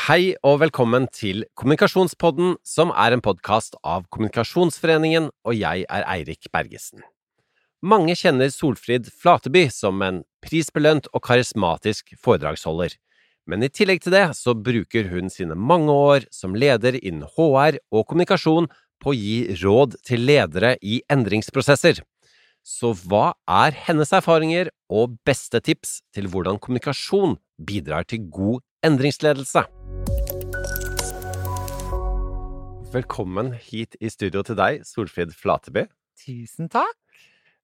Hei og velkommen til Kommunikasjonspodden, som er en podkast av Kommunikasjonsforeningen, og jeg er Eirik Bergesen. Mange kjenner Solfrid Flateby som en prisbelønt og karismatisk foredragsholder, men i tillegg til det så bruker hun sine mange år som leder innen HR og kommunikasjon på å gi råd til ledere i endringsprosesser. Så hva er hennes erfaringer og beste tips til hvordan kommunikasjon bidrar til god endringsledelse? Velkommen hit i studio til deg, Solfrid Flateby. Tusen takk.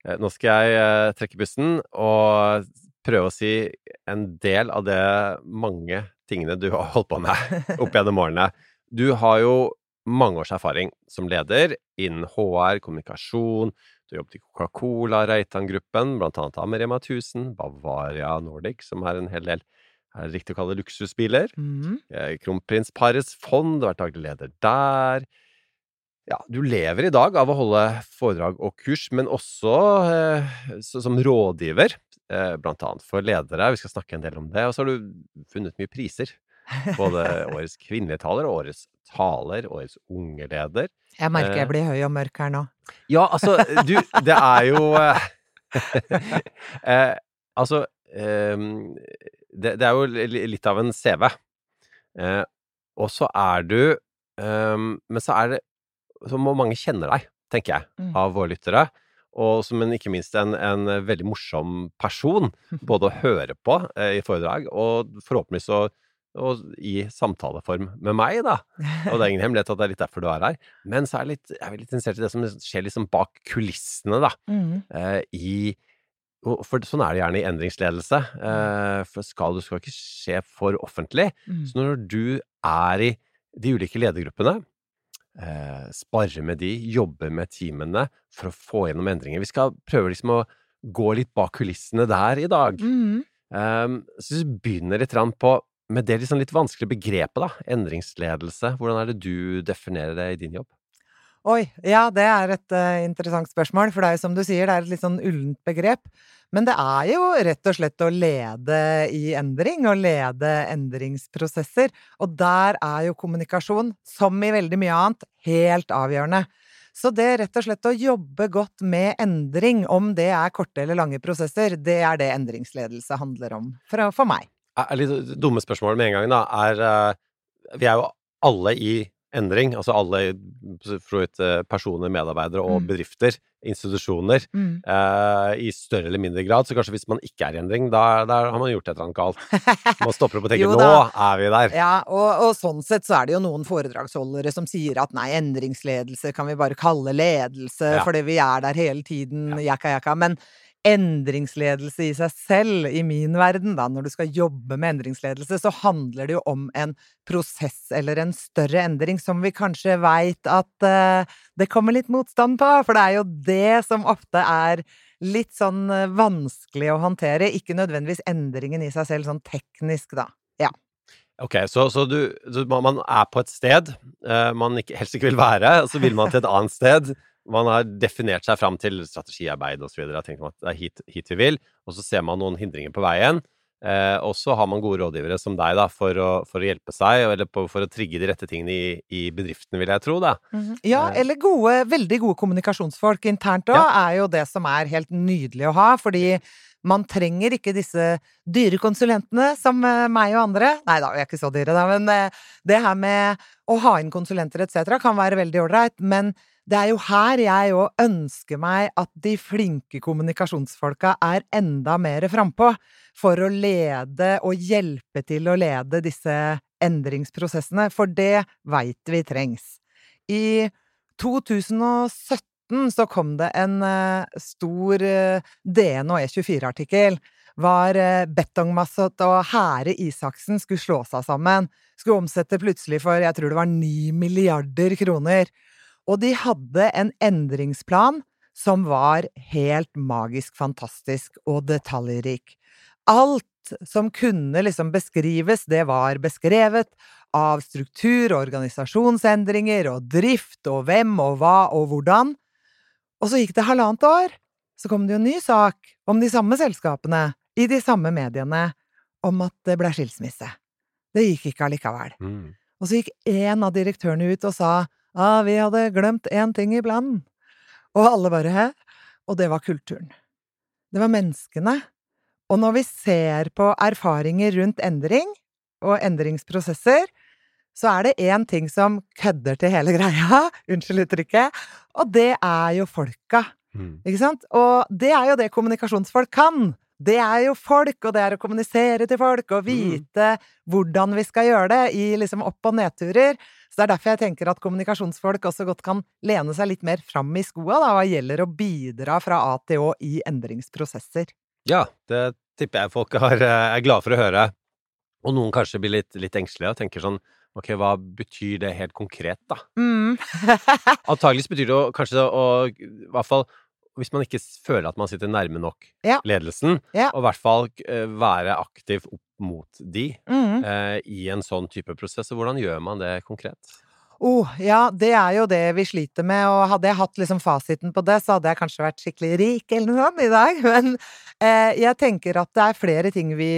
Eh, Nå skal jeg eh, trekke pusten og prøve å si en del av det mange tingene du har holdt på med opp gjennom årene. Du har jo mange års erfaring som leder innen HR, kommunikasjon. Du har jobbet i Coca-Cola, Reitan-gruppen, annet av 1000, Bavaria Nordic, som er en hel del er det riktig å kalle det luksusbiler. Mm. Kronprinsparets fond, du har vært daglig leder der. Ja, du lever i dag av å holde foredrag og kurs, men også eh, som rådgiver, eh, blant annet for ledere. Vi skal snakke en del om det. Og så har du funnet mye priser. Både årets kvinnelige taler og årets taler, årets unge leder. Jeg merker jeg Eh. blir høy og mørk her nå. Ja, altså, du, det er jo eh, eh, Altså det, det er jo litt av en CV. Eh, og så er du ehm, Men så er det Så må mange kjenne deg, tenker jeg, Mm. av våre lyttere. Og som en, ikke minst en, en veldig morsom person, både å høre på eh, i foredrag, og forhåpentligvis å og i samtaleform med meg, da. Og det er ingen hemmelighet at det er litt derfor du er her. Men så er jeg litt, jeg er litt interessert i det som skjer liksom bak kulissene, da. Mm. Eh, I For sånn er det gjerne i endringsledelse. Eh, for skal, du skal ikke skje for offentlig. Mm. Så når du er i de ulike ledergruppene, sparre sparer med de, jobber med teamene for å få gjennom endringer Vi skal prøve liksom å gå litt bak kulissene der i dag. Mm. Um, så vi begynner litt på med det liksom litt vanskelige begrepet, da. Endringsledelse. Hvordan er det du definerer det i din jobb? Oi, ja, det er et uh, interessant spørsmål, for det er jo som du sier, det er et litt sånn ullent begrep. Men det er jo rett og slett å lede i endring, og lede endringsprosesser. Og der er jo kommunikasjon, som i veldig mye annet, helt avgjørende. Så det rett og slett å jobbe godt med endring, om det er korte eller lange prosesser, det er det endringsledelse handler om, for, for meg. Er er litt dumme spørsmål med en gang, da. Er uh, Vi er jo alle i endring. Altså alle vidt, eh, personer, medarbeidere og Mm. bedrifter, institusjoner. Mm. eh, I større eller mindre grad. Så kanskje hvis man ikke er i endring, da, da har man gjort et eller annet galt. Man stopper opp og tenker nå er vi der. Ja, og, og sånn sett så er det jo noen foredragsholdere som sier at nei, endringsledelse kan vi bare kalle ledelse, Ja. fordi vi er der hele tiden, jakka jakka. Men endringsledelse i seg selv, i min verden, da, når du skal jobbe med endringsledelse, så handler det jo om en prosess eller en større endring som vi kanskje veit at uh, det kommer litt motstand på, for det er jo det som ofte er litt sånn eh, vanskelig å håndtere, ikke nødvendigvis endringen i seg selv sånn teknisk, da. Ok, så, så, du, du, man er på et sted uh, man ikke, helst ikke vil være, og så vil man til et annet sted. Man har definert seg fram til strategiarbeid osv. det er hit, hit vi vil, og så ser man noen hindringer på veien. Eh, og så har man gode rådgivere som deg da, for å, for å hjelpe seg, eller på, for å trigge de rette tingene i, i bedriften, vil jeg tro. da. Ja, Eh. eller gode, veldig gode kommunikasjonsfolk internt òg, er jo det som er helt nydelig å ha, fordi man trenger ikke disse dyre konsulentene som eh, meg og andre. Nei da, vi er ikke så dyre, da, men eh, det her med å ha inn konsulenter etc. kan være veldig ålreit, men det er jo her jeg òg ønsker meg at de flinke kommunikasjonsfolka er enda mer frampå, for å lede og hjelpe til å lede disse endringsprosessene, for det veit vi trengs. I 2017 så kom det en eh, stor eh, DN og E24-artikkel. Var Betongmasset og Hære Isaksen skulle slå seg sammen. Skulle omsette plutselig for jeg tror det var ni milliarder kroner. Og de hadde en endringsplan som var helt magisk fantastisk og detaljrik. Alt som kunne liksom beskrives, det var beskrevet av struktur og organisasjonsendringer og drift og hvem og hva og hvordan. Og så gikk det halvannet år, så kom det jo en ny sak om de samme selskapene, i de samme mediene, om at det ble skilsmisse. Det gikk ikke allikevel. Mm. Og så gikk en av direktørene ut og sa ah, vi hadde glemt én ting i planen. Og alle bare hæ? Og det var kulturen. Det var menneskene. Og når vi ser på erfaringer rundt endring og endringsprosesser, så er det én ting som kødder til hele greia, unnskyld uttrykket, og det er jo folka. Mm. Ikke sant? Og det er jo det kommunikasjonsfolk kan. Det er jo folk, og det er å kommunisere til folk og vite hvordan vi skal gjøre det i liksom opp- og nedturer. Så det er derfor jeg tenker at kommunikasjonsfolk også godt kan lene seg litt mer fram i skoa da, hva gjelder å bidra fra A til Å i endringsprosesser. Ja, det tipper jeg folk har, eh, er glade for å høre. Og noen kanskje blir litt, litt engstelige og tenker sånn Ok, hva betyr det helt konkret, da? Mm. Antageligvis betyr det å, kanskje å I hvert fall hvis man ikke føler at man sitter nærme nok Ja. ledelsen, Ja. og i hvert fall eh, være aktiv opp mot de mm. eh, i en sånn type prosess. Og hvordan gjør man det konkret? Oh, ja, det er jo det vi sliter med, og hadde jeg hatt liksom fasiten på det, så hadde jeg kanskje vært skikkelig rik eller noe sånt i dag. Men eh, jeg tenker at det er flere ting vi,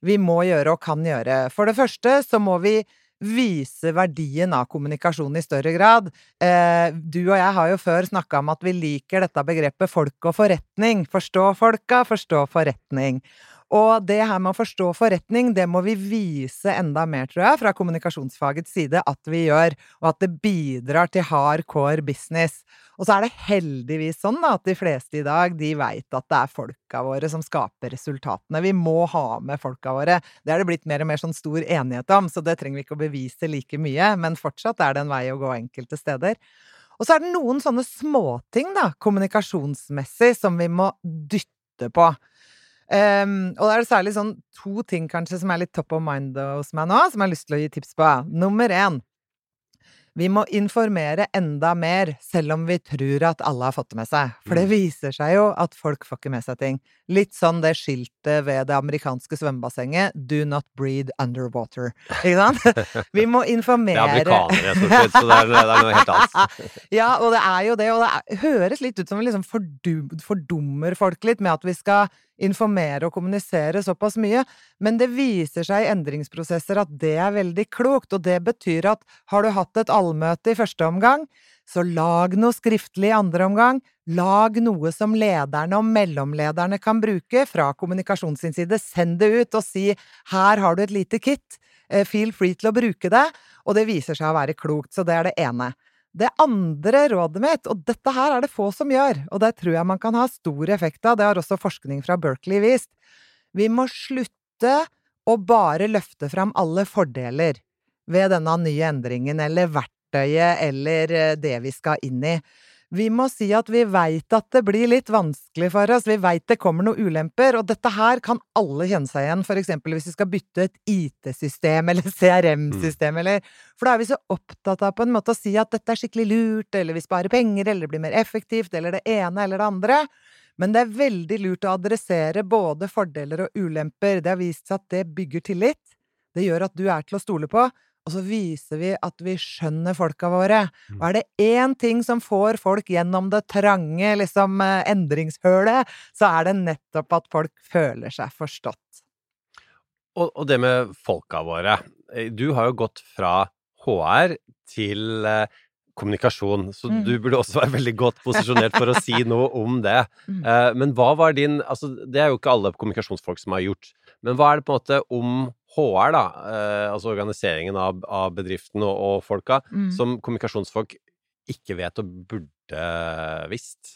vi må gjøre og kan gjøre. For det første så må vi vise verdien av kommunikasjon i større grad. Eh, du og jeg har jo før snakka om at vi liker dette begrepet folk og forretning. Forstå folka, forstå forretning. Og det her med å forstå forretning, det må vi vise enda mer, tror jeg, fra kommunikasjonsfagets side at vi gjør, og at det bidrar til hardcore business. Og så er det heldigvis sånn at de fleste i dag, de veit at det er folka våre som skaper resultatene. Vi må ha med folka våre. Det er det blitt mer og mer sånn stor enighet om, så det trenger vi ikke å bevise like mye, men fortsatt er det en vei å gå enkelte steder. Og så er det noen sånne småting, da, kommunikasjonsmessig, som vi må dytte på. Ehm, og da er det særlig sånn to ting kanskje som er litt top of mind hos meg nå, som jeg har lyst til å gi tips på. Nummer én. Vi må informere enda mer, selv om vi tror at alle har fått det med seg. For det Mm. viser seg jo at folk får ikke med seg ting. Litt sånn det skiltet ved det amerikanske svømmebassenget 'Do not breathe underwater'. Ikke sant? Vi må informere Det er amerikanere, stort sett, så det er, det er noe helt annet. ja, og det er jo det, og det er, høres litt ut som vi liksom fordum, fordummer folk litt med at vi skal informere og kommunisere såpass mye, men det viser seg i endringsprosesser at det er veldig klokt, og det betyr at har du hatt et allmøte i første omgang, så lag noe skriftlig i andre omgang. Lag noe som lederne og mellomlederne kan bruke fra kommunikasjon sin side. Send det ut og si 'her har du et lite kit', eh, feel free til å bruke det. Og det viser seg å være klokt, så det er det ene. Det andre rådet mitt, og dette her er det få som gjør, og det tror jeg man kan ha stor effekt av, det har også forskning fra Berkeley vist, vi må slutte å bare løfte fram alle fordeler ved denne nye endringen, eller verktøyet, eller eh, det vi skal inn i. Vi må si at vi veit at det blir litt vanskelig for oss, vi veit det kommer noen ulemper, og dette her kan alle kjenne seg igjen, for eksempel hvis vi skal bytte et IT-system eller CRM-system, eller For da er vi så opptatt av på en måte å si at dette er skikkelig lurt, eller vi sparer penger, eller det blir mer effektivt, eller det ene eller det andre. Men det er veldig lurt å adressere både fordeler og ulemper. Det har vist seg at det bygger tillit. Det gjør at du er til å stole på. Og så viser vi at vi skjønner folka våre. Og er det én ting som får folk gjennom det trange liksom, eh, endringshølet, så er det nettopp at folk føler seg forstått. Og, og det med folka våre. Du har jo gått fra HR til eh, kommunikasjon, så Mm. du burde også være veldig godt posisjonert for å si noe om det. Mm. Uh, men hva var din Altså, det er jo ikke alle kommunikasjonsfolk som har gjort, men hva er det på en måte om HR, da, uh, altså organiseringen av, av bedriften og, og folka, Mm. som kommunikasjonsfolk ikke vet og burde visst?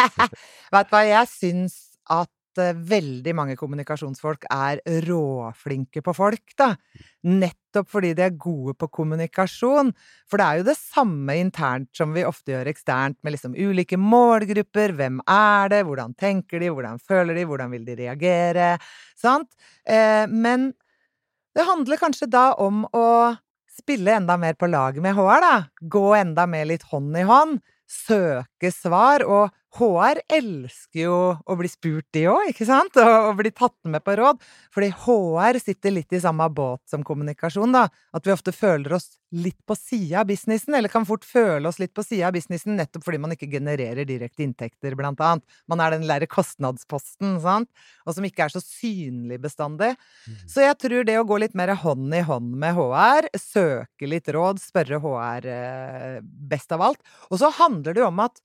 Vet du hva, jeg syns at eh, veldig mange kommunikasjonsfolk er råflinke på folk, da. Nettopp fordi de er gode på kommunikasjon. For det er jo det samme internt som vi ofte gjør eksternt, med liksom ulike målgrupper. Hvem er det? Hvordan tenker de? Hvordan føler de? Hvordan vil de reagere? Sant? Eh, men det handler kanskje da om å spille enda mer på lag med HR, da. Gå enda mer litt hånd i hånd. Søke svar, og HR elsker jo å bli spurt, de òg, ikke sant? Og, og bli tatt med på råd. Fordi HR sitter litt i samme båt som kommunikasjon, da. At vi ofte føler oss litt på sida av businessen, eller kan fort føle oss litt på sida av businessen nettopp fordi man ikke genererer direkte inntekter, blant annet. Man er den lærre kostnadsposten, sant? Og som ikke er så synlig bestandig. Mm. Så jeg tror det å gå litt mer hånd i hånd med HR, søke litt råd, spørre HR eh, best av alt. Og så handler det jo om at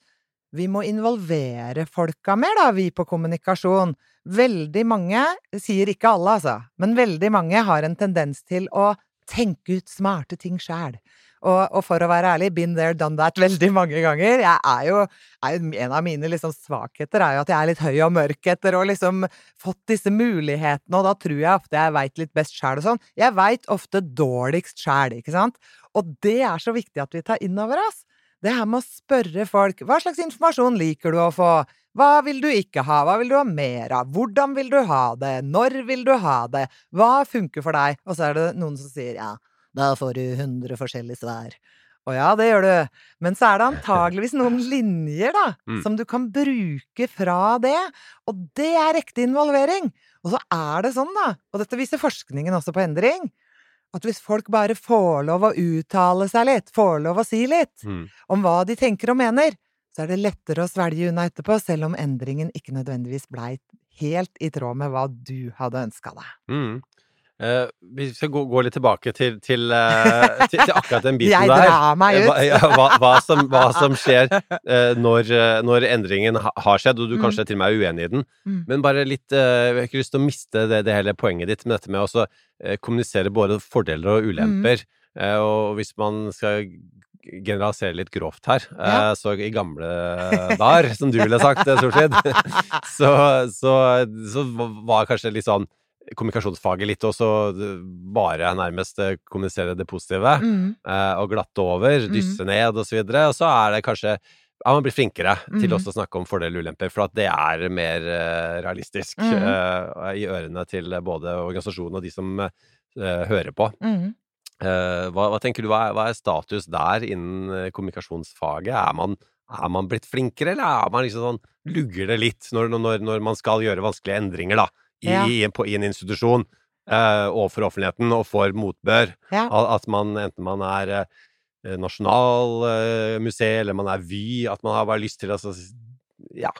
vi må involvere folka mer, da, vi på kommunikasjon. Veldig mange, sier ikke alle, altså, men veldig mange har en tendens til å tenke ut smarte ting sjæl. Og, og, for å være ærlig, been there, done that veldig mange ganger. Jeg er jo, er En av mine liksom svakheter er jo at jeg er litt høy og mørk etter å liksom fått disse mulighetene, og da tror jeg ofte jeg veit litt best sjæl og sånn. Jeg veit ofte dårligst sjæl, ikke sant? Og det er så viktig at vi tar inn over oss. Det her med å spørre folk hva slags informasjon liker du å få, hva vil du ikke ha, hva vil du ha mer av, hvordan vil du ha det, når vil du ha det, hva funker for deg? Og så er det noen som sier ja, da får du hundre forskjellige svar. Å ja, det gjør du, men så er det antageligvis noen linjer, da, mm. som du kan bruke fra det, og det er ekte involvering. Og så er det sånn, da, og dette viser forskningen også på endring, at hvis folk bare får lov å uttale seg litt, får lov å si litt mm. om hva de tenker og mener, så er det lettere å svelge unna etterpå, selv om endringen ikke nødvendigvis blei helt i tråd med hva du hadde ønska deg. Mm. Uh, vi skal gå, gå, litt tilbake til, til, uh, til, til akkurat den biten der. Jeg drar meg ut! Hva, hva, som, hva som, skjer uh, når, når, endringen har skjedd, og du mm. kanskje til og med er uenig i den. Mm. Men bare litt Jeg har ikke lyst til å miste det, det hele poenget ditt med dette med å kommunisere både fordeler og ulemper. Mm. og hvis man skal generalisere litt grovt her, ja. så i gamle dager, som du ville sagt, Solfrid, så, så, så var kanskje litt sånn kommunikasjonsfaget litt, og så bare nærmest eh, kommunisere det positive, mm. eh, og glatte over, mm. dysse mm. ned, og så videre. Og så er det kanskje ja, man blir flinkere mm. til også å snakke om fordeler og ulemper, for at det er mer uh, realistisk uh, i ørene til både organisasjonen og de som uh, hører på. Mm. Hva, hva, tenker du, hva er, hva er, status der innen kommunikasjonsfaget? Er man, er man blitt flinkere, eller er man liksom sånn Lugger det litt når, når, når man skal gjøre vanskelige endringer, da? I, ja. i, på, i en institusjon eh, overfor offentligheten og får motbør. Ja. At man, enten man er eh, nasjonalmuseet eh, eller man er Vy, at man har bare lyst til å ja,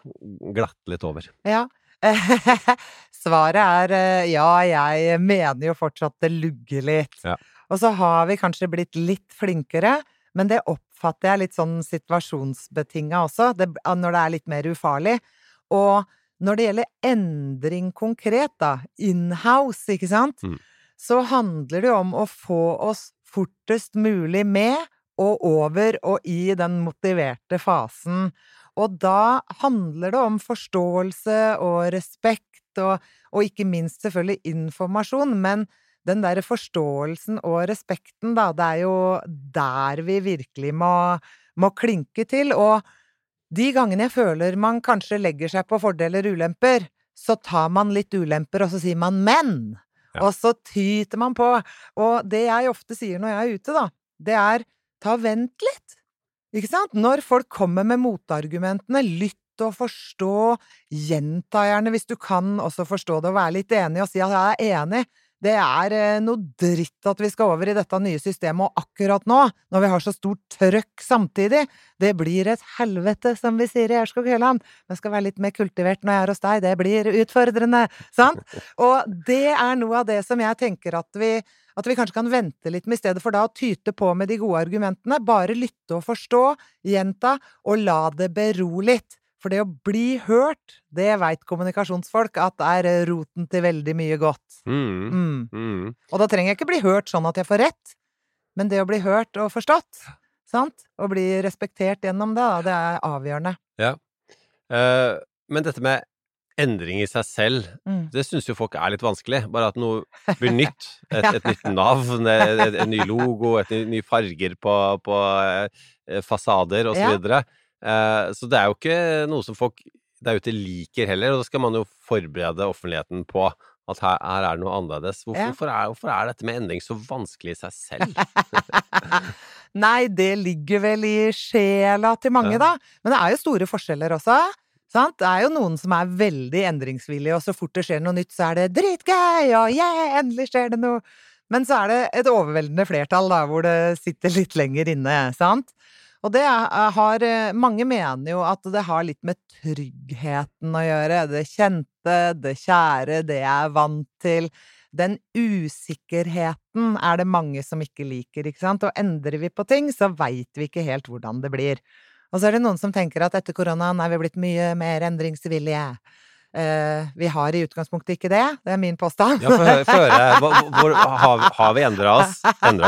glatte litt over. Ja. Svaret er eh, ja, jeg mener jo fortsatt det lugger litt. Ja. Og så har vi kanskje blitt litt flinkere, men det oppfatter jeg litt sånn situasjonsbetinga også, det, når det er litt mer ufarlig. Og når det gjelder endring konkret, da, inhouse, ikke sant, mm. så handler det om å få oss fortest mulig med og over og i den motiverte fasen. Og da handler det om forståelse og respekt og, og ikke minst selvfølgelig informasjon, men den derre forståelsen og respekten, da, det er jo der vi virkelig må, må klinke til. Og de gangene jeg føler man kanskje legger seg på fordeler og ulemper, så tar man litt ulemper, og så sier man 'men'. Ja. Og så tyter man på. Og det jeg ofte sier når jeg er ute, da, det er ta vent litt. Ikke sant? Når folk kommer med motargumentene, lytt og forstå. Gjenta gjerne hvis du kan også forstå det og være litt enig og si at jeg er enig. Det er eh, noe dritt at vi skal over i dette nye systemet, og akkurat nå, når vi har så stort trøkk samtidig, det blir et helvete, som vi sier i Erskog-Høland. Men skal være litt mer kultivert når jeg er hos deg, det blir utfordrende, sant? Og det er noe av det som jeg tenker at vi at vi kanskje kan vente litt med, i stedet for da å tyte på med de gode argumentene. Bare lytte og forstå, gjenta, og la det bero litt. For det å bli hørt, det veit kommunikasjonsfolk at er roten til veldig mye godt. Mm. Mm. Mm. Og da trenger jeg ikke bli hørt sånn at jeg får rett, men det å bli hørt og forstått, sant, og bli respektert gjennom det, det er avgjørende. Ja. Uh, men dette med endring i seg selv, mm. det syns jo folk er litt vanskelig. Bare at noe blir nytt. Et, et nytt navn, en ny logo, et ny, nye farger på, på eh, fasader osv. Ja. Eh, så det er jo ikke noe som folk der ute liker heller, og da skal man jo forberede offentligheten på at her, her er det noe annerledes. Hvorfor, ja. hvorfor, er, hvorfor, er, dette med endring så vanskelig i seg selv? Nei, det ligger vel i sjela til mange, Ja. da. Men det er jo store forskjeller også. Sant? Det er jo noen som er veldig endringsvillige, og så fort det skjer noe nytt, så er det dritgøy, og yeah, endelig skjer det noe. Men så er det et overveldende flertall, da, hvor det sitter litt lenger inne, sant? Og det har eh, Mange mener jo at det har litt med tryggheten å gjøre. Det kjente, det kjære, det jeg er vant til. Den usikkerheten er det mange som ikke liker, ikke sant? Og endrer vi på ting, så veit vi ikke helt hvordan det blir. Og så er det noen som tenker at etter koronaen er vi blitt mye mer endringsvillige. Eh, vi har i utgangspunktet ikke det. Det er min påstand. Ja. Hvor, hvor, har, har vi endra oss,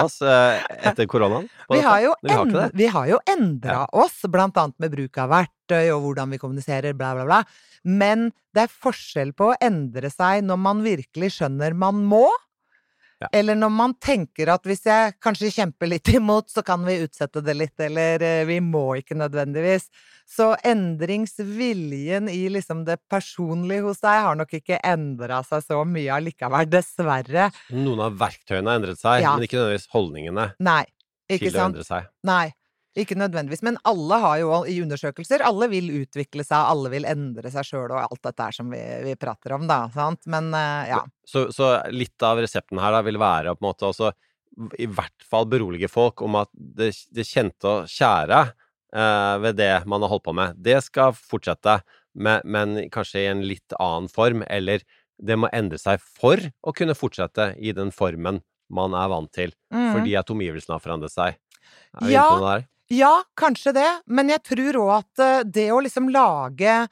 oss eh, etter koronaen? Vi har jo, vi har vi har jo endra oss, blant annet med bruk av verktøy og hvordan vi kommuniserer, bla, bla, bla. Men det er forskjell på å endre seg når man virkelig skjønner man må, Ja. eller når man tenker at hvis jeg kanskje kjemper litt imot, så kan vi utsette det litt, eller eh, vi må ikke nødvendigvis. Så endringsviljen i liksom det personlige hos deg har nok ikke endra seg så mye allikevel, dessverre. Noen av verktøyene har endret seg, Ja. men ikke nødvendigvis holdningene Nei. Ikke til å endre seg. Nei, ikke nødvendigvis. Men alle har jo i undersøkelser Alle vil utvikle seg, alle vil endre seg sjøl og alt dette her som vi, vi prater om, da. Sant? Men eh, ja. Så, så litt av resepten her da vil være på en måte også i hvert fall berolige folk om at det, det kjente og kjære eh, ved det man har holdt på med, det skal fortsette, men, men kanskje i en litt annen form, eller det må endre seg for å kunne fortsette i den formen man er vant til, mm. fordi at omgivelsene har forandret seg. Er vi Ja. inne på det der? Ja, kanskje det, men jeg tror òg at eh, det å liksom lage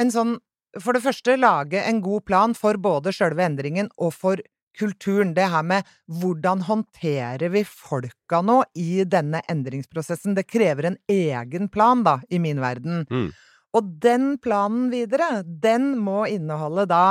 en sånn For det første lage en god plan for både sjølve endringen og for kulturen. Det her med hvordan håndterer vi folka nå i denne endringsprosessen? Det krever en egen plan, da, i min verden. Mm. Og den planen videre, den må inneholde da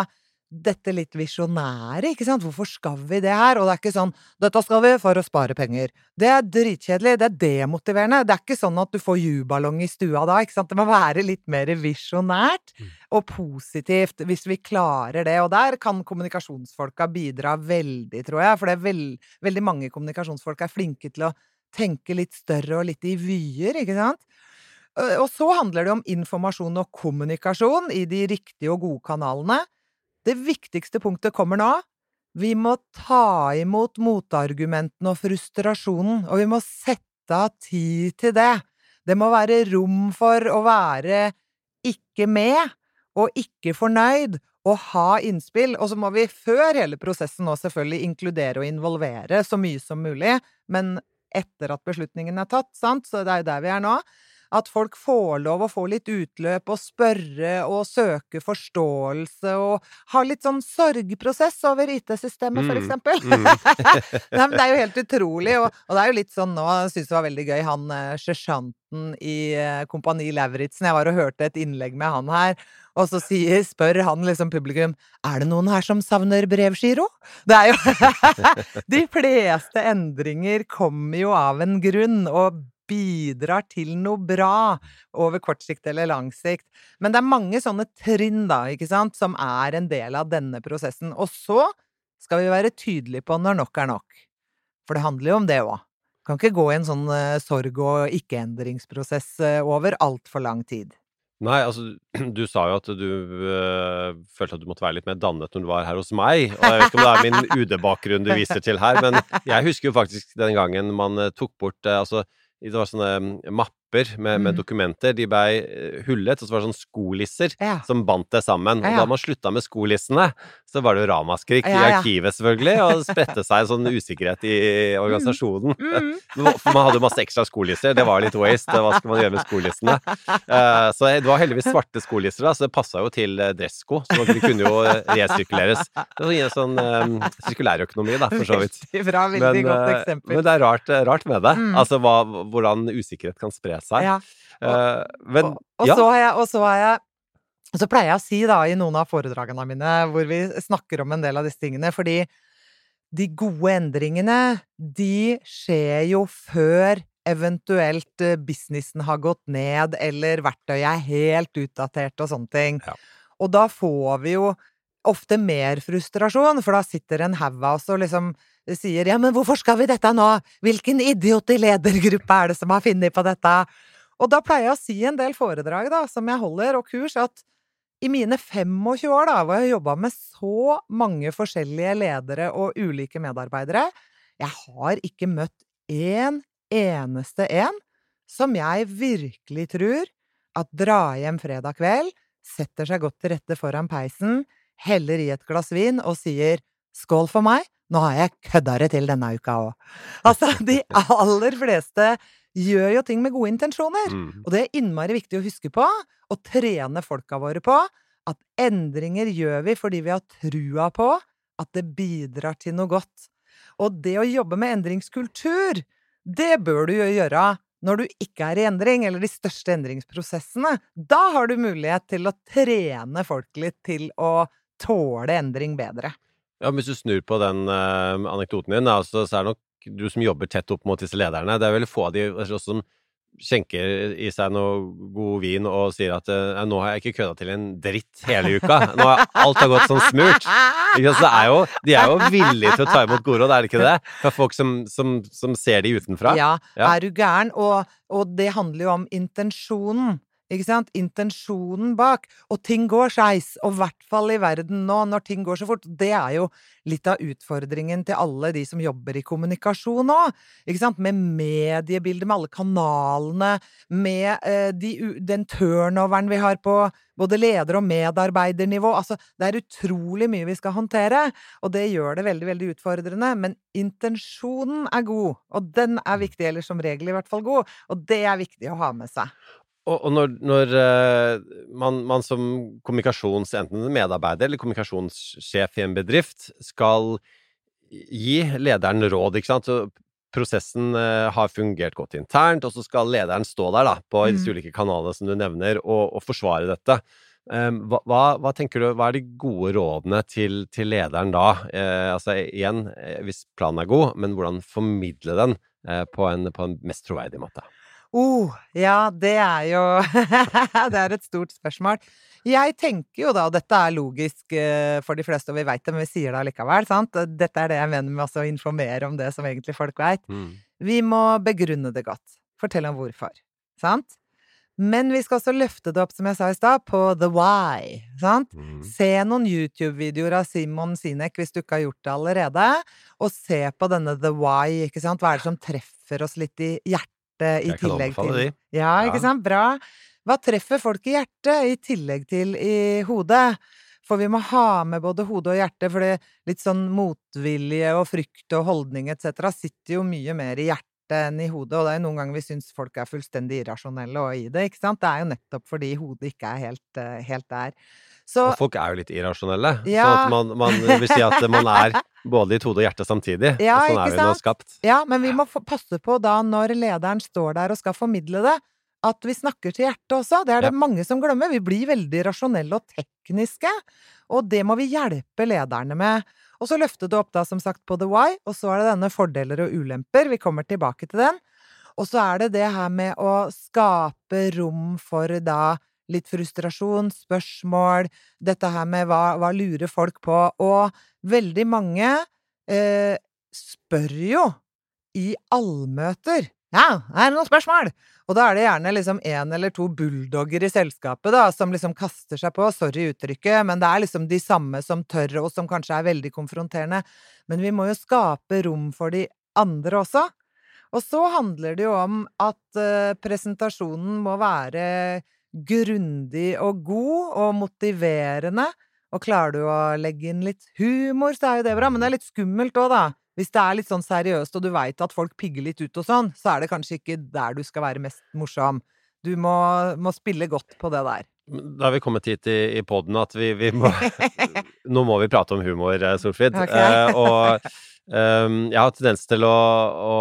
dette litt visjonære, ikke sant? Hvorfor skal vi det her? Og det er ikke sånn 'dette skal vi for å spare penger'. Det er dritkjedelig, det er demotiverende. Det er ikke sånn at du får juballong i stua da, ikke sant? Det må være litt mer visjonært og positivt, hvis vi klarer det. Og der kan kommunikasjonsfolka bidra veldig, tror jeg. For det er veld, veldig mange kommunikasjonsfolk er flinke til å tenke litt større og litt i vyer, ikke sant? Og så handler det om informasjon og kommunikasjon i de riktige og gode kanalene. Det viktigste punktet kommer nå. Vi må ta imot motargumentene og frustrasjonen, og vi må sette av tid til det. Det må være rom for å være ikke med, og ikke fornøyd, og ha innspill. Og så må vi før hele prosessen nå selvfølgelig inkludere og involvere så mye som mulig, men etter at beslutningen er tatt, sant, så det er jo der vi er nå. At folk får lov å få litt utløp og spørre og søke forståelse og ha litt sånn sorgprosess over IT-systemet, for Mm, eksempel. mm. Nei, men det er jo helt utrolig, og, og det er jo litt sånn nå, jeg syns det var veldig gøy, han eh, sersjanten i eh, Kompani Lauritzen, jeg var og hørte et innlegg med han her, og så sier, spør han liksom publikum, er det noen her som savner brevgiro? Det er jo De fleste endringer kommer jo av en grunn, og bidrar til noe bra over kort sikt eller lang sikt. Men det er mange sånne trinn, da, ikke sant, som er en del av denne prosessen. Og så skal vi være tydelige på når nok er nok. For det handler jo om det òg. Kan ikke gå i en sånn eh, sorg- og ikke-endringsprosess eh, over altfor lang tid. Nei, altså, du sa jo at du øh, følte at du måtte være litt mer dannet når du var her hos meg. Og jeg vet ikke om det er min UD-bakgrunn du viser til her, men jeg husker jo faktisk den gangen man tok bort øh, Altså, det var sånne mapp mapper med, med Mm. dokumenter. De blei øh, hullet, og så var det sånn skolisser Ja. som bandt det sammen. Ja, Og da man slutta med skolissene, så var det jo ramaskrik i arkivet, selvfølgelig, og det spredte seg en sånn usikkerhet i organisasjonen. Mm. For man hadde jo masse ekstra skolisser. Det var litt waste. Hva skal man gjøre med skolissene? Eh, så det var heldigvis svarte skolisser, da, så det passa jo til eh, dressko. Så de kunne jo resirkuleres. Det var en sånn eh, sirkulærøkonomi, da, for så vidt. Veldig bra, veldig godt eh, eksempel. men det er rart, eh, rart med det. Mm. Altså hva, hvordan usikkerhet kan spre seg. Ja. Uh, men og, og, ja. så har jeg, og så har jeg så pleier jeg å si da i noen av foredragene mine hvor vi snakker om en del av disse tingene, fordi de gode endringene, de skjer jo før eventuelt eh, businessen har gått ned, eller verktøyet er helt utdatert og sånne ting. Ja. Og da får vi jo ofte mer frustrasjon, for da sitter en haug av oss og liksom sier ja, men hvorfor skal vi dette nå, hvilken idiot i ledergruppe er det som har funnet på dette? Og da pleier jeg å si en del foredrag da, som jeg holder, og kurs, at i mine 25 år da, hvor jeg jobba med så mange forskjellige ledere og ulike medarbeidere, jeg har ikke møtt én eneste en som jeg virkelig tror at drar hjem fredag kveld, setter seg godt til rette foran peisen, heller i et glass vin og sier skål for meg, nå har jeg kødda det til denne uka òg. Altså, de aller fleste gjør jo ting med gode intensjoner. Mm. Og det er innmari viktig å huske på, og trene folka våre på, at endringer gjør vi fordi vi har trua på at det bidrar til noe godt. Og det å jobbe med endringskultur, det bør du jo gjøre når du ikke er i endring, eller de største endringsprosessene. Da har du mulighet til å trene folk litt til å tåle endring bedre. Ja, men Hvis du snur på den uh, anekdoten din, altså, så, er det nok du som jobber tett opp mot disse lederne. Det er vel få av de altså, som skjenker i seg noe god vin og sier at uh, nå har jeg ikke kødda til en dritt hele uka. Nå har alt har gått som smurt. Ikke sant? Det er jo, de er jo villige til å ta imot gode råd, er det ikke det? Fra folk som, som, som ser de utenfra. Ja, Ja. er du gæren? Og, og det handler jo om intensjonen. Ikke sant? Intensjonen bak. Og ting går skeis, og i hvert fall i verden nå, når ting går så fort. Det er jo litt av utfordringen til alle de som jobber i kommunikasjon nå. Ikke sant? Med mediebildet, med alle kanalene, med eh, de, den turnoveren vi har på både leder- og medarbeidernivå. Altså, det er utrolig mye vi skal håndtere, og det gjør det veldig, veldig utfordrende. Men intensjonen er god, og den er viktig, eller som regel i hvert fall god, og det er viktig å ha med seg. Og, og når, når eh, man, man som kommunikasjons... Enten medarbeider eller kommunikasjonssjef i en bedrift skal gi lederen råd, ikke sant. Så prosessen eh, har fungert godt internt, og så skal lederen stå der da, på disse Mm. ulike kanalene som du nevner, og, og forsvare dette. Um, hva, hva, hva tenker du, hva er de gode rådene til, til lederen da? Eh, altså igjen, eh, hvis planen er god, men hvordan formidle den eh, på, en, på en mest troverdig måte? Oh, ja, det er jo Det er et stort spørsmål. Jeg tenker jo da, og dette er logisk eh, for de fleste, og vi veit det, men vi sier det allikevel, sant? Dette er det jeg mener med også å informere om det som egentlig folk veit. Mm. Vi må begrunne det godt. Fortelle om hvorfor. Sant? Men vi skal også løfte det opp, som jeg sa i stad, på the why. Sant? Mm. Se noen YouTube-videoer av Simon Sinek hvis du ikke har gjort det allerede, og se på denne the why, ikke sant? Hva er det som treffer oss litt i hjertet i Jeg kan anbefale de. Ja, ikke sant? Bra. Hva treffer folk i hjertet i tillegg til i hodet? For vi må ha med både hode og hjerte, for det litt sånn motvilje og frykt og holdning etc. sitter jo mye mer i hjertet enn i hodet, og det er jo noen ganger vi syns folk er fullstendig irrasjonelle og i det, ikke sant? Det er jo nettopp fordi hodet ikke er helt, eh, helt der. Så Og folk er jo litt irrasjonelle. Ja. Så at man, man vil si at man er både i et hode og hjerte samtidig. Ja, og sånn er vi nå skapt. Ja, men vi må passe på da, når lederen står der og skal formidle det, at vi snakker til hjertet også. Det er det Ja. mange som glemmer. Vi blir veldig rasjonelle og tekniske, og det må vi hjelpe lederne med. Og så løfte det opp da, som sagt, på the why, og så er det denne fordeler og ulemper. Vi kommer tilbake til den. Og så er det det her med å skape rom for da litt frustrasjon, spørsmål, dette her med hva, hva lurer folk på, og veldig mange eh, spør jo i allmøter. Ja, er det noen spørsmål? Og da er det gjerne liksom en eller to bulldogger i selskapet, da, som liksom kaster seg på. Sorry uttrykket, men det er liksom de samme som tør, og som kanskje er veldig konfronterende. Men vi må jo skape rom for de andre også. Og så handler det jo om at uh, presentasjonen må være grundig og god og motiverende. Og klarer du å legge inn litt humor, så er jo det bra. Men det er litt skummelt òg, da. Hvis det er litt sånn seriøst, og du veit at folk pigger litt ut og sånn, så er det kanskje ikke der du skal være mest morsom. Du må, må spille godt på det der. Da har vi kommet hit i, i poden at vi, vi må Nå må vi prate om humor, eh, Solfrid. Okay. Eh, og ehm, jeg har tendens til å, å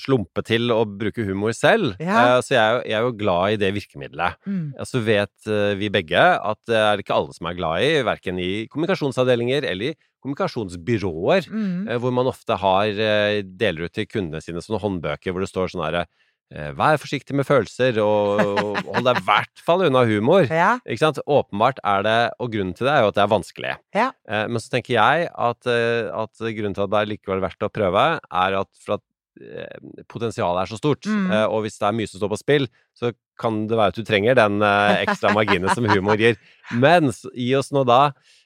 slumpe til å bruke humor selv. Ja. uh, så jeg, er jo- jeg er jo glad i det virkemidlet. Mm. Ja, Så vet uh, vi begge at det er ikke alle som er glad i, verken i kommunikasjonsavdelinger eller i kommunikasjonsbyråer, Mm. uh, hvor man ofte har eh, deler ut til kundene sine sånne håndbøker hvor det står sånn herre eh, vær forsiktig med følelser, og hold deg i hvert fall unna humor. Ja. Ikke sant? Åpenbart er det, og grunnen til det er jo at det er vanskelig. Ja. Eh, men så tenker jeg at, eh, at grunnen til at det er likevel verdt å prøve, er at for at eh, potensialet er så stort. Mm. Eh, og hvis det er mye som står på spill, så kan det være at du trenger den eh, ekstra marginen som humor gir. Men gi oss nå da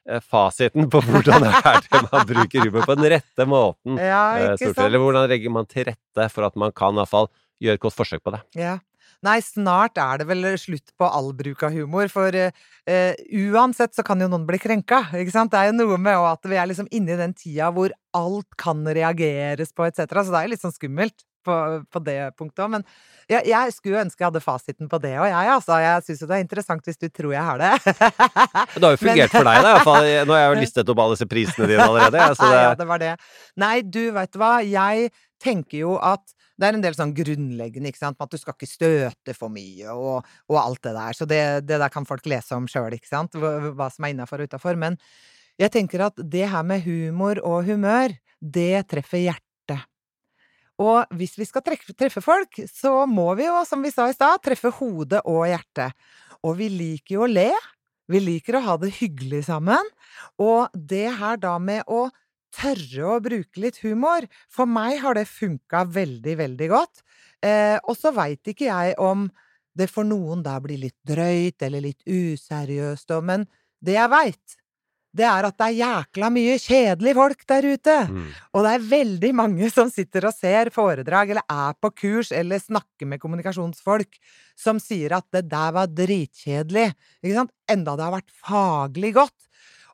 eh, fasiten på hvordan det er det man bruker humor på den rette måten. Ja, eh. Eller hvordan legger man til rette for at man kan i hvert fall gjøre et godt forsøk på det. Ja. Nei, snart er det vel slutt på all bruk av humor, for eh, uansett så kan jo noen bli krenka, ikke sant? Det er jo noe med at vi er liksom inne i den tida hvor alt kan reageres på, etc., så det er jo litt sånn skummelt på, på det punktet òg. Men jeg, jeg skulle ønske jeg hadde fasiten på det òg, jeg, altså. Jeg syns jo det er interessant hvis du tror jeg har det. Det har jo fungert for deg, da. Iallfall. Nå har jeg jo listet opp alle disse prisene dine allerede. Så det, ja, det var det. Nei, du, veit du hva, jeg tenker jo at det er en del sånn grunnleggende, ikke sant, at du skal ikke støte for mye og, og alt det der. Så det, det der kan folk lese om sjøl, ikke sant, hva som er innafor og utafor. Men jeg tenker at det her med humor og humør, det treffer hjertet. Og hvis vi skal treffe, treffe folk, så må vi jo, som vi sa i stad, treffe hodet og hjertet. Og vi liker jo å le. Vi liker å ha det hyggelig sammen. Og det her da med å tørre å bruke litt humor, for meg har det funka veldig, veldig godt. Eh, og så veit ikke jeg om det for noen da blir litt drøyt eller litt useriøst, men det jeg veit, det er at det er jækla mye kjedelige folk der ute. mm. Og det er veldig mange som sitter og ser foredrag, eller er på kurs, eller snakker med kommunikasjonsfolk, som sier at det der var dritkjedelig? Enda det har vært faglig godt.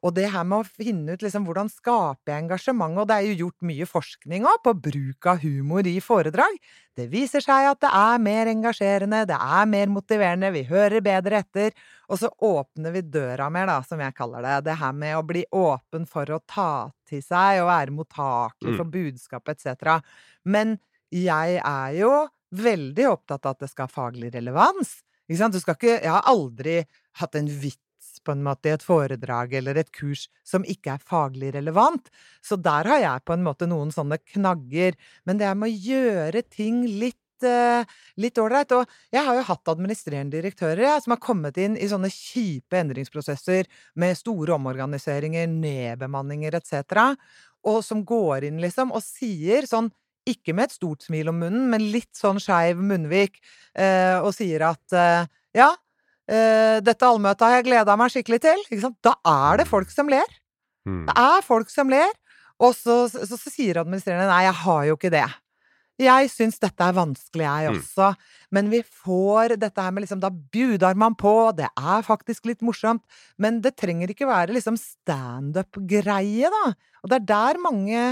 Og det her med å finne ut liksom hvordan skape engasjement, og det er jo gjort mye forskning òg på bruk av humor i foredrag. Det viser seg at det er mer engasjerende, det er mer motiverende, vi hører bedre etter, og så åpner vi døra mer, da, som jeg kaller det. Det her med å bli åpen for å ta til seg og være mottakelig for budskap etc. Men jeg er jo veldig opptatt av at det skal ha faglig relevans. Ikke sant? Du skal ikke Jeg har aldri hatt en vits på en måte i et foredrag eller et kurs som ikke er faglig relevant. Så der har jeg på en måte noen sånne knagger. Men det er med å gjøre ting litt eh, litt ålreit. Og jeg har jo hatt administrerende direktører jeg, som har kommet inn i sånne kjipe endringsprosesser med store omorganiseringer, nedbemanninger etc., og som går inn liksom og sier sånn ikke med et stort smil om munnen, men litt sånn skeiv munnvik, eh, og sier at eh, ja, dette allmøtet har jeg gleda meg skikkelig til. Da er det folk som ler. Mm. Det er folk som ler. Og så, så, så sier administrerende nei, jeg har jo ikke det. Jeg syns dette er vanskelig, jeg Mm. også. Men vi får dette her med liksom Da bjudar man på, det er faktisk litt morsomt. Men det trenger ikke være liksom standup-greie, da. Og det er der mange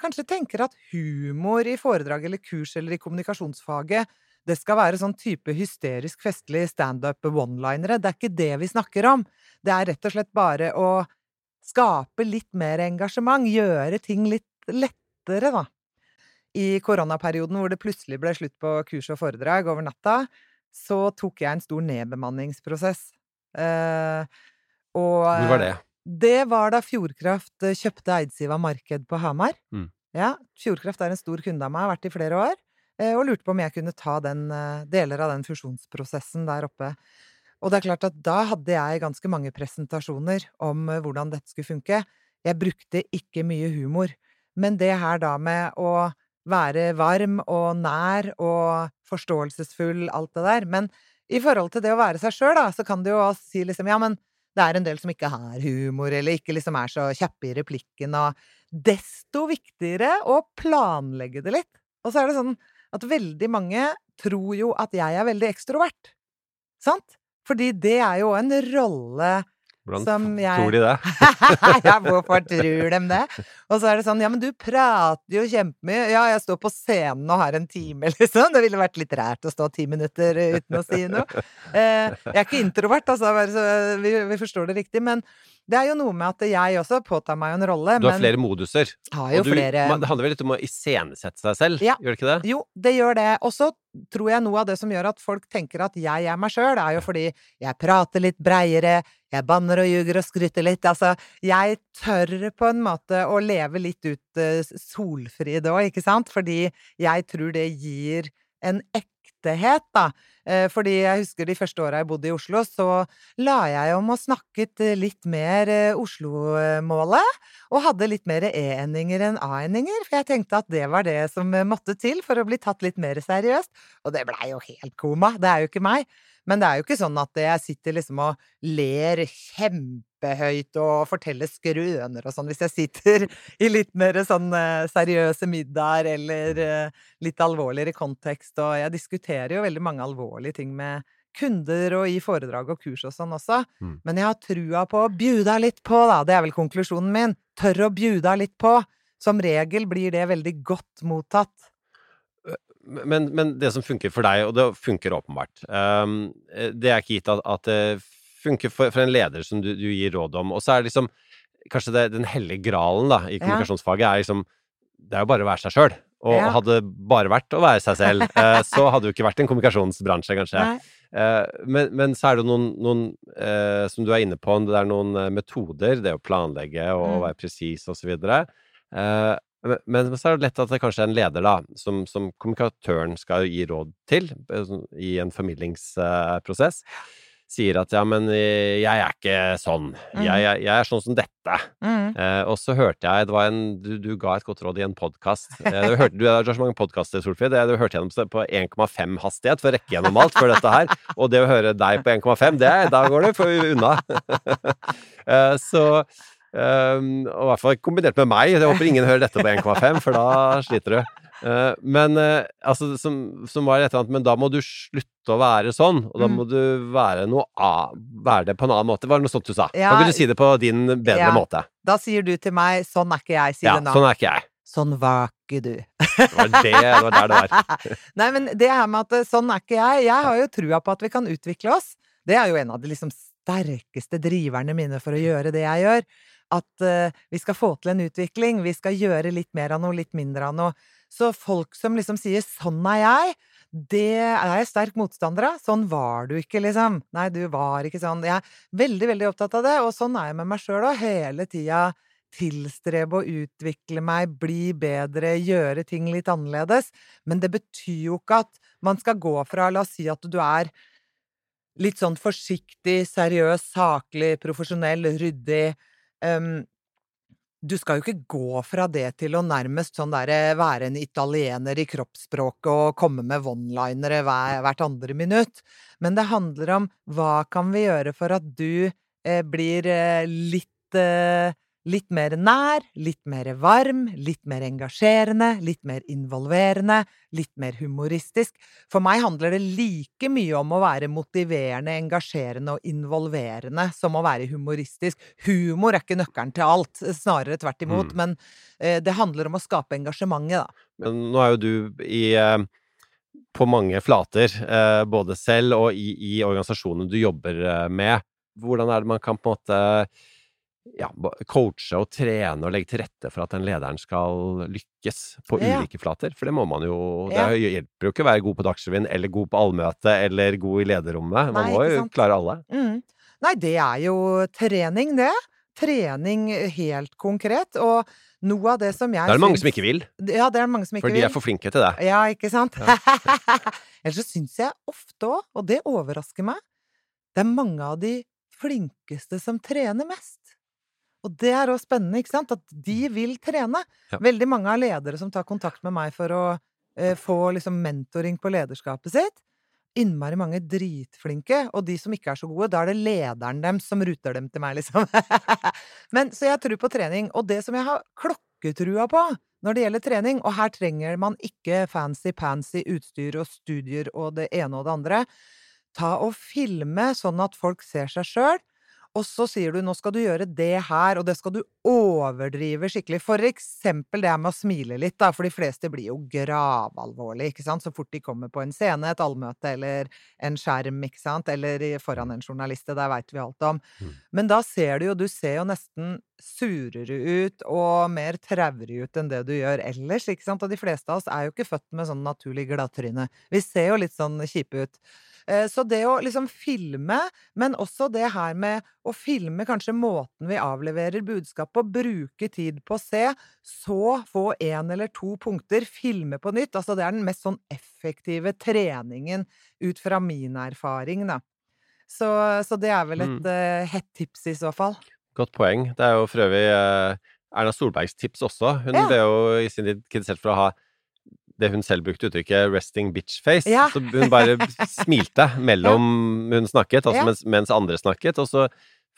kanskje tenker at humor i foredrag eller kurs eller i kommunikasjonsfaget, det skal være sånn type hysterisk festlig standup one-linere. Det er ikke det vi snakker om. Det er rett og slett bare å skape litt mer engasjement, gjøre ting litt lettere, da. I koronaperioden hvor det plutselig ble slutt på kurs og foredrag over natta, så tok jeg en stor nedbemanningsprosess. Eh, og Hvor var det? det var da Fjordkraft eh, kjøpte Eidsiva Marked på Hamar. Mm. Ja, Fjordkraft er en stor kunde av meg, har vært i flere år, eh, og lurte på om jeg kunne ta den, eh, deler av den fusjonsprosessen der oppe. Og det er klart at da hadde jeg ganske mange presentasjoner om eh, hvordan dette skulle funke. Jeg brukte ikke mye humor, men det her da med å være varm og nær og forståelsesfull, alt det der. Men i forhold til det å være seg sjøl, da, så kan du jo si liksom ja, men det er en del som ikke har humor, eller ikke liksom er så kjappe i replikken, og desto viktigere å planlegge det litt. Og så er det sånn at veldig mange tror jo at jeg er veldig ekstrovert. Sant? Fordi det er jo en rolle Hvordan som jeg... jeg- tror de det? ja, hvorfor tror de det? Og så er det sånn, ja, men du prater jo kjempemye. Ja, jeg står på scenen og har en time, liksom. Det ville vært litt rært å stå ti minutter eh, uten å si noe. Eh, jeg er ikke introvert, altså, bare så vi, vi forstår det riktig. Men det er jo noe med at jeg også påtar meg en rolle. Du har flere moduser. har jo Og du, flere det handler vel litt om å iscenesette seg selv, Ja. gjør det ikke det? Jo, det gjør det. Og så tror jeg noe av det som gjør at folk tenker at jeg er meg sjøl, er jo fordi jeg prater litt breiere, jeg banner og ljuger og skryter litt. Altså, jeg tør på en måte å leve litt ut uh, da, òg, ikke sant? Fordi jeg tror det gir en ektehet, da. Eh, fordi jeg husker de første åra jeg bodde i Oslo, så la jeg om og snakket eh, litt mer eh, Oslo-målet. Og hadde litt mer E-endinger enn A-endinger, for jeg tenkte at det var det som måtte til for å bli tatt litt mer seriøst. Og det blei jo helt koma. Det er jo ikke meg. Men det er jo ikke sånn at jeg sitter liksom og ler kjempehøyt og fortelle skrøner og sånn hvis jeg sitter i litt mer sånn eh, seriøse middager eller eh, litt alvorligere kontekst. Og jeg diskuterer jo veldig mange alvorlige ting med kunder og i foredrag og kurs og sånn også. Mm. Men jeg har trua på å bjuda litt på, da. Det er vel konklusjonen min. Tør å bjuda litt på. Som regel blir det veldig godt mottatt men, men, det som funker for deg, og det funker åpenbart um, Det er ikke gitt at, at det funker for, for, en leder som du, du, gir råd om. Og så er det liksom Kanskje det, den hellige gralen da, i kommunikasjonsfaget er liksom Det er jo bare å være seg sjøl. Og ja. hadde bare vært å være seg selv, eh, så hadde det jo ikke vært en kommunikasjonsbransje, kanskje. Eh, men, men, så er det noen, noen eh, som du er inne på, det er noen metoder, det å planlegge og mm. være presis osv. Uh, men, så er det lett at det kanskje er en leder, da, som, som kommunikatøren skal gi råd til eh, i en formidlingsprosess, sier at ja, men eh, jeg er ikke sånn. Mm. Jeg, jeg, jeg, er sånn som dette. Mm. Eh, og så hørte jeg det var en, du, du ga et godt råd i en podkast. Eh, du, du har så mange podkaster, Solfrid. Du hørte gjennom på 1,5 hastighet for å rekke gjennom alt før dette her. Og det å høre deg på 1,5, da går du unna. eh, så Um, og i hvert fall kombinert med meg. Jeg håper ingen hører dette på 1,5, for da sliter du. Uh, men uh, altså, som, som, var et eller annet Men da må du slutte å være sånn, og da mm. må du være noe av Være det på en annen måte. Var det noe sånt du sa? Ja, kan ikke du si det på din bedre ja, måte? Da sier du til meg 'sånn er ikke jeg', sier ja, du nå. Sånn er ikke jeg. Sånn var ikke du. det var det, det var der det var. Nei, men det her med at sånn er ikke jeg Jeg har jo trua på at vi kan utvikle oss. Det er jo en av de liksom sterkeste driverne mine for å gjøre det jeg gjør at uh, vi skal få til en utvikling, vi skal gjøre litt mer av noe, litt mindre av noe. Så folk som liksom sier 'sånn er jeg', det er jeg sterk motstander av. Sånn var du ikke, liksom. Nei, du var ikke sånn. Jeg er veldig, veldig opptatt av det, og sånn er jeg med meg sjøl òg. Hele tida tilstrebe å utvikle meg, bli bedre, gjøre ting litt annerledes. Men det betyr jo ikke at man skal gå fra, la oss si at du er litt sånn forsiktig, seriøs, saklig, profesjonell, ryddig um, du skal jo ikke gå fra det til å nærmest sånn derre være en italiener i kroppsspråket og komme med one-linere hvert andre minutt, men det handler om hva kan vi gjøre for at du eh, blir eh, litt eh, Litt mer nær, litt mer varm, litt mer engasjerende, litt mer involverende, litt mer humoristisk. For meg handler det like mye om å være motiverende, engasjerende og involverende som å være humoristisk. Humor er ikke nøkkelen til alt, snarere tvert imot, mm. men eh, det handler om å skape engasjementet, da. Men nå er jo du i eh på mange flater, eh, både selv og i, i organisasjonen du jobber eh, med. Hvordan er det man kan på en måte ja, coache og trene og legge til rette for at den lederen skal lykkes på ja. ulike flater. For det må man jo Det hjelper jo ikke å være god på Dagsrevyen eller god på allmøte eller god i lederrommet. Man Nei, må jo klare alle. Mm. Nei, det er jo trening, det. Trening helt konkret. Og noe av det som jeg Det er det mange som ikke vil. Ja, det er mange som ikke vil. For de er for flinke til det. Ja, ikke sant? Ja. Ellers så syns jeg ofte òg, og det overrasker meg, det er mange av de flinkeste som trener mest. Og det er òg spennende, ikke sant? At de mm. vil trene. Ja. Veldig mange av ledere som tar kontakt med meg for å eh, få liksom mentoring på lederskapet sitt. Innmari mange dritflinke, og de som ikke er så gode, da er det lederen dem som ruter dem til meg, liksom. Men, så jeg tror på trening. Og det som jeg har klokketrua på når det gjelder trening, og her trenger man ikke fancy-pansy utstyr og studier og det ene og det andre, ta og filme sånn at folk ser seg sjøl og så sier du 'nå skal du gjøre det her', og det skal du overdrive skikkelig. For eksempel det med å smile litt, da, for de fleste blir jo gravalvorlige, ikke sant, så fort de kommer på en scene, et allmøte eller en skjerm, ikke sant, eller foran en journalist, det der veit vi alt om. Mm. Men da ser du jo, du ser jo nesten surere ut og mer traurig ut enn det du gjør ellers, ikke sant, og de fleste av oss er jo ikke født med sånn naturlig gladtryne. Vi ser jo litt sånn kjipe ut. Eh, så det å liksom filme, men også det her med å filme kanskje måten vi avleverer budskap på, bruke tid på å se, så få én eller to punkter, filme på nytt. Altså, det er den mest sånn effektive treningen ut fra min erfaring, da. Så, så det er vel et Mm. eh, hett tips i så fall. Godt poeng. Det er jo for øvrig eh, Erna Solbergs tips også. Hun Ja. ble jo i sin tid kritisert for å ha det hun selv brukte uttrykket 'resting bitch face'. Ja. Så hun bare smilte mellom hun snakket, altså mens, mens andre snakket. Og så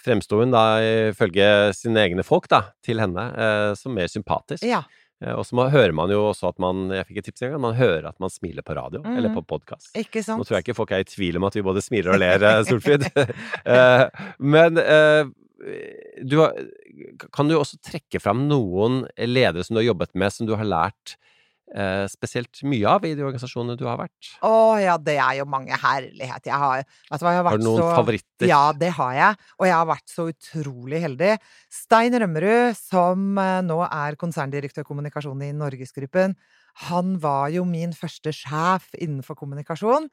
fremsto hun da, ifølge sine egne folk, da, til henne, eh, som mer sympatisk. Ja. Eh, og så hører man jo også at man Jeg fikk et tips en gang. Man hører at man smiler på radio, mm. eller på podkast. Nå tror jeg ikke folk er i tvil om at vi både smiler og ler, eh, Solfrid. Eh, Men eh, du har, kan du også trekke fram noen ledere som du har jobbet med, som du har lært eh, spesielt mye av i de organisasjonene du har vært? Å ja, det er jo mange herlighet. Jeg har hva, jeg har Har du noen så favoritter? Ja, det har jeg. Og jeg har vært så utrolig heldig. Stein Rømmerud, som eh, nå er konserndirektør kommunikasjon i Norgesgruppen, han var jo min første sjef innenfor kommunikasjon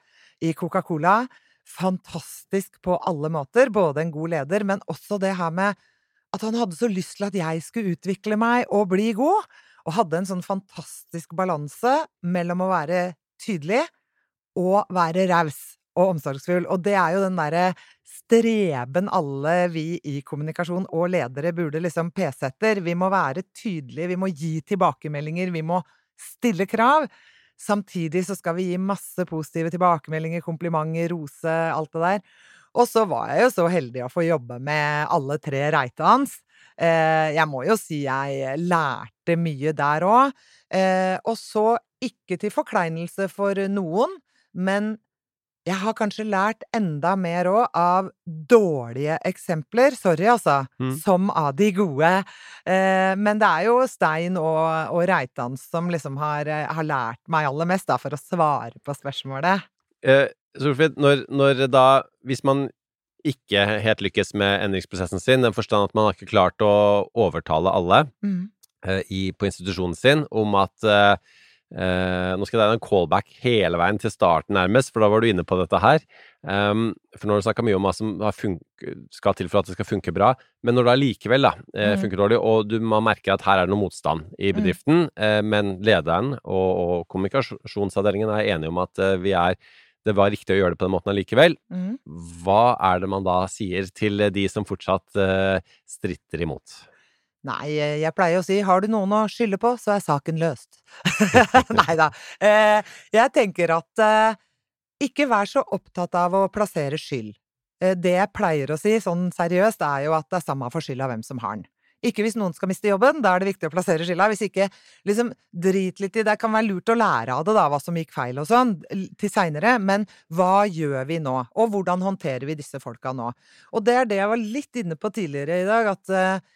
i Coca-Cola. Fantastisk på alle måter. Både en god leder, men også det her med at han hadde så lyst til at jeg skulle utvikle meg og bli god. Og hadde en sånn fantastisk balanse mellom å være tydelig og være raus og omsorgsfull. Og det er jo den derre streben alle vi i kommunikasjon og ledere burde liksom pese etter. Vi må være tydelige, vi må gi tilbakemeldinger, vi må stille krav. Samtidig så skal vi gi masse positive tilbakemeldinger, komplimenter, rose, alt det der. Og så var jeg jo så heldig å få jobbe med alle tre Reitans. Eh, jeg må jo si jeg lærte mye der òg. Eh, og så, ikke til forkleinelse for noen, men jeg har kanskje lært enda mer òg av dårlige eksempler, sorry altså, Mm. som av de gode. Eh, men det er jo Stein og, og Reitan som liksom har, eh, har lært meg aller mest, da, for å svare på spørsmålet. Eh, Solfrid, når, når da Hvis man ikke helt lykkes med endringsprosessen sin, den forstand at man har ikke klart å overtale alle Mm. uh, i, på institusjonen sin om at uh, uh, Nå skal det være en callback hele veien til starten, nærmest, for da var du inne på dette her. Um, for nå har du snakka mye om hva som skal til for at det skal funke bra, men når det allikevel Mm. funker dårlig, og du, man merker at her er det noe motstand i Mm. bedriften, eh, men lederen og, og kommunikasjonsavdelingen er enige om at vi er det var riktig å gjøre det på den måten allikevel. Mm. Hva er det man da sier til de som fortsatt uh, stritter imot? Nei, eh, jeg pleier å si har du noen å skylde på, så er saken løst. Nei da. Eh, jeg tenker at eh, ikke vær så opptatt av å plassere skyld. Eh, det jeg pleier å si sånn seriøst, er jo at det er samme for skylda hvem som har den. Ikke hvis noen skal miste jobben, da er det viktig å plassere skylda. Hvis ikke, liksom drit litt i det. kan være lurt å lære av det, da, hva som gikk feil og sånn, til seinere. Men hva gjør vi nå? Og hvordan håndterer vi disse folka nå? Og det er det jeg var litt inne på tidligere i dag, at eh,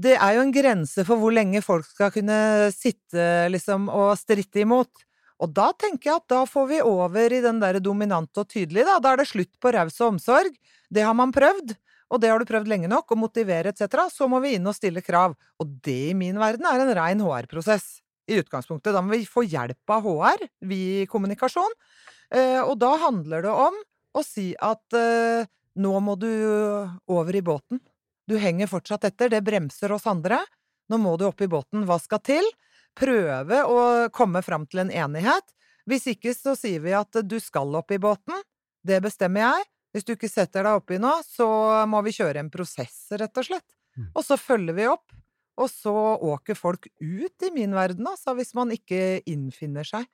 det er jo en grense for hvor lenge folk skal kunne sitte liksom og stritte imot. Og da tenker jeg at da får vi over i den der dominante og tydelige, da. Da er det slutt på raus og omsorg. Det har man prøvd. Og det har du prøvd lenge nok, og motivere etc. Så må vi inn og stille krav. Og det i min verden er en rein HR-prosess. I utgangspunktet. Da må vi få hjelp av HR, vi i kommunikasjon. Eh, og da handler det om å si at eh, nå må du over i båten. Du henger fortsatt etter, det bremser oss andre. Nå må du opp i båten, hva skal til? Prøve å komme fram til en enighet. Hvis ikke så sier vi at du skal opp i båten. Det bestemmer jeg. Hvis du ikke setter deg oppi nå, så må vi kjøre en prosess, rett og slett. Mm. Og så følger vi opp. Og så åker folk ut i min verden, altså, hvis man ikke innfinner seg.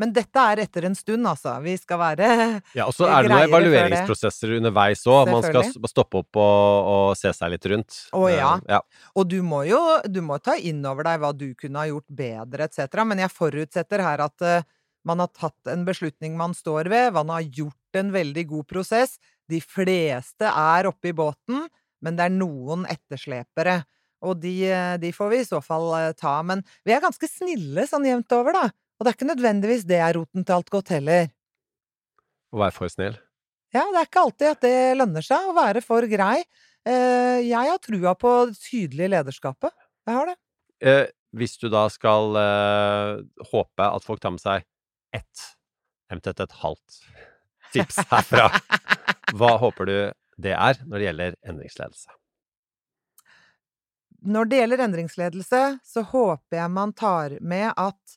Men dette er etter en stund, altså. Vi skal være Ja, og så er det noen evalueringsprosesser underveis òg. Man skal stoppe opp og, og se seg litt rundt. Å, ja. Eh, ja. Og du må jo du må ta inn over deg hva du kunne ha gjort bedre, etc. Men jeg forutsetter her at eh, man har tatt en beslutning man står ved, man har gjort en veldig god prosess. De fleste er oppe i båten, men det er noen etterslepere. Og de, eh, de får vi i så fall eh, ta. Men vi er ganske snille sånn jevnt over, da. Og det er ikke nødvendigvis det er roten til alt godt heller. Å være for snill. Ja, det er ikke alltid at det lønner seg å være for grei. Eh, jeg har trua på det tydelige lederskapet. Jeg har det. Hvis du da skal håpe at folk tar med seg ett, eventuelt et halvt tips herfra, hva håper du det er når det gjelder endringsledelse? når det gjelder endringsledelse, så håper jeg man tar med at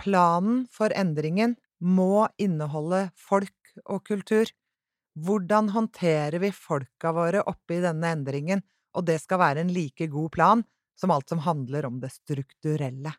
planen for endringen må inneholde folk og kultur. Hvordan håndterer vi folka våre oppi denne endringen? Og det skal være en like god plan som alt som handler om det strukturelle.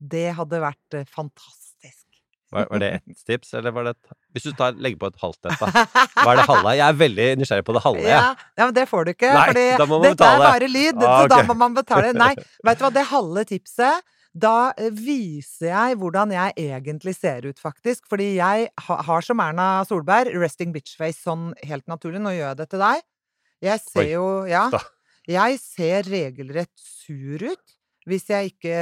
Det hadde vært eh, fantastisk. Var, var det ett tips, eller var det et Hvis du tar, legger på et halvt et, da. Hva er det halve? Jeg er veldig nysgjerrig på det halve. Ja, ja, men det får du ikke, for dette er bare lyd, Ah, så da må man betale. Nei, vet du hva, det halve tipset da eh, viser jeg hvordan jeg egentlig ser ut, faktisk. Fordi jeg har som Erna Solberg resting bitch-face sånn helt naturlig. Nå gjør jeg det til deg. Jeg ser Oi, jo Ja. Jeg ser regelrett sur ut hvis jeg ikke,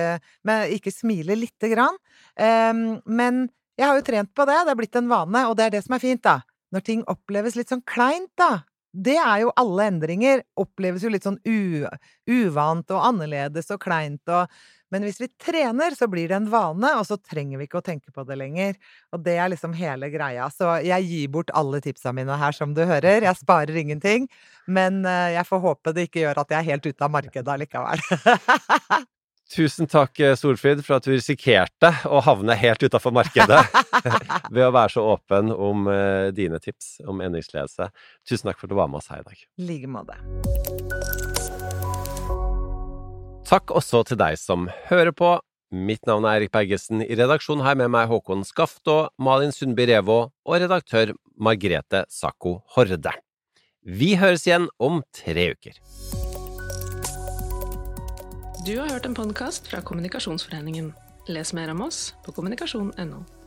men ikke smiler lite grann. Um, men jeg har jo trent på det, det er blitt en vane, og det er det som er fint, da. Når ting oppleves litt sånn kleint, da. Det er jo alle endringer. Oppleves jo litt sånn uvant og annerledes og kleint og Men hvis vi trener, så blir det en vane, og så trenger vi ikke å tenke på det lenger. Og det er liksom hele greia. Så jeg gir bort alle tipsa mine her, som du hører. Jeg sparer ingenting. Men eh, jeg får håpe det ikke gjør at jeg er helt ute av markedet allikevel. Tusen takk, eh, Solfrid, for at du risikerte å havne helt utafor markedet ved å være så åpen om uh, dine tips om endringsledelse. Tusen takk for at du var med oss her i dag. I like måte. Takk også til deg som hører på. Mitt navn er Erik Bergesen. I redaksjonen har jeg med meg Håkon Skaftå, Malin Sundby Revå og redaktør Margrete Sakko Horde. Vi høres igjen om tre uker. Du har hørt en podkast fra Kommunikasjonsforeningen. Les mer om oss på kommunikasjon.no.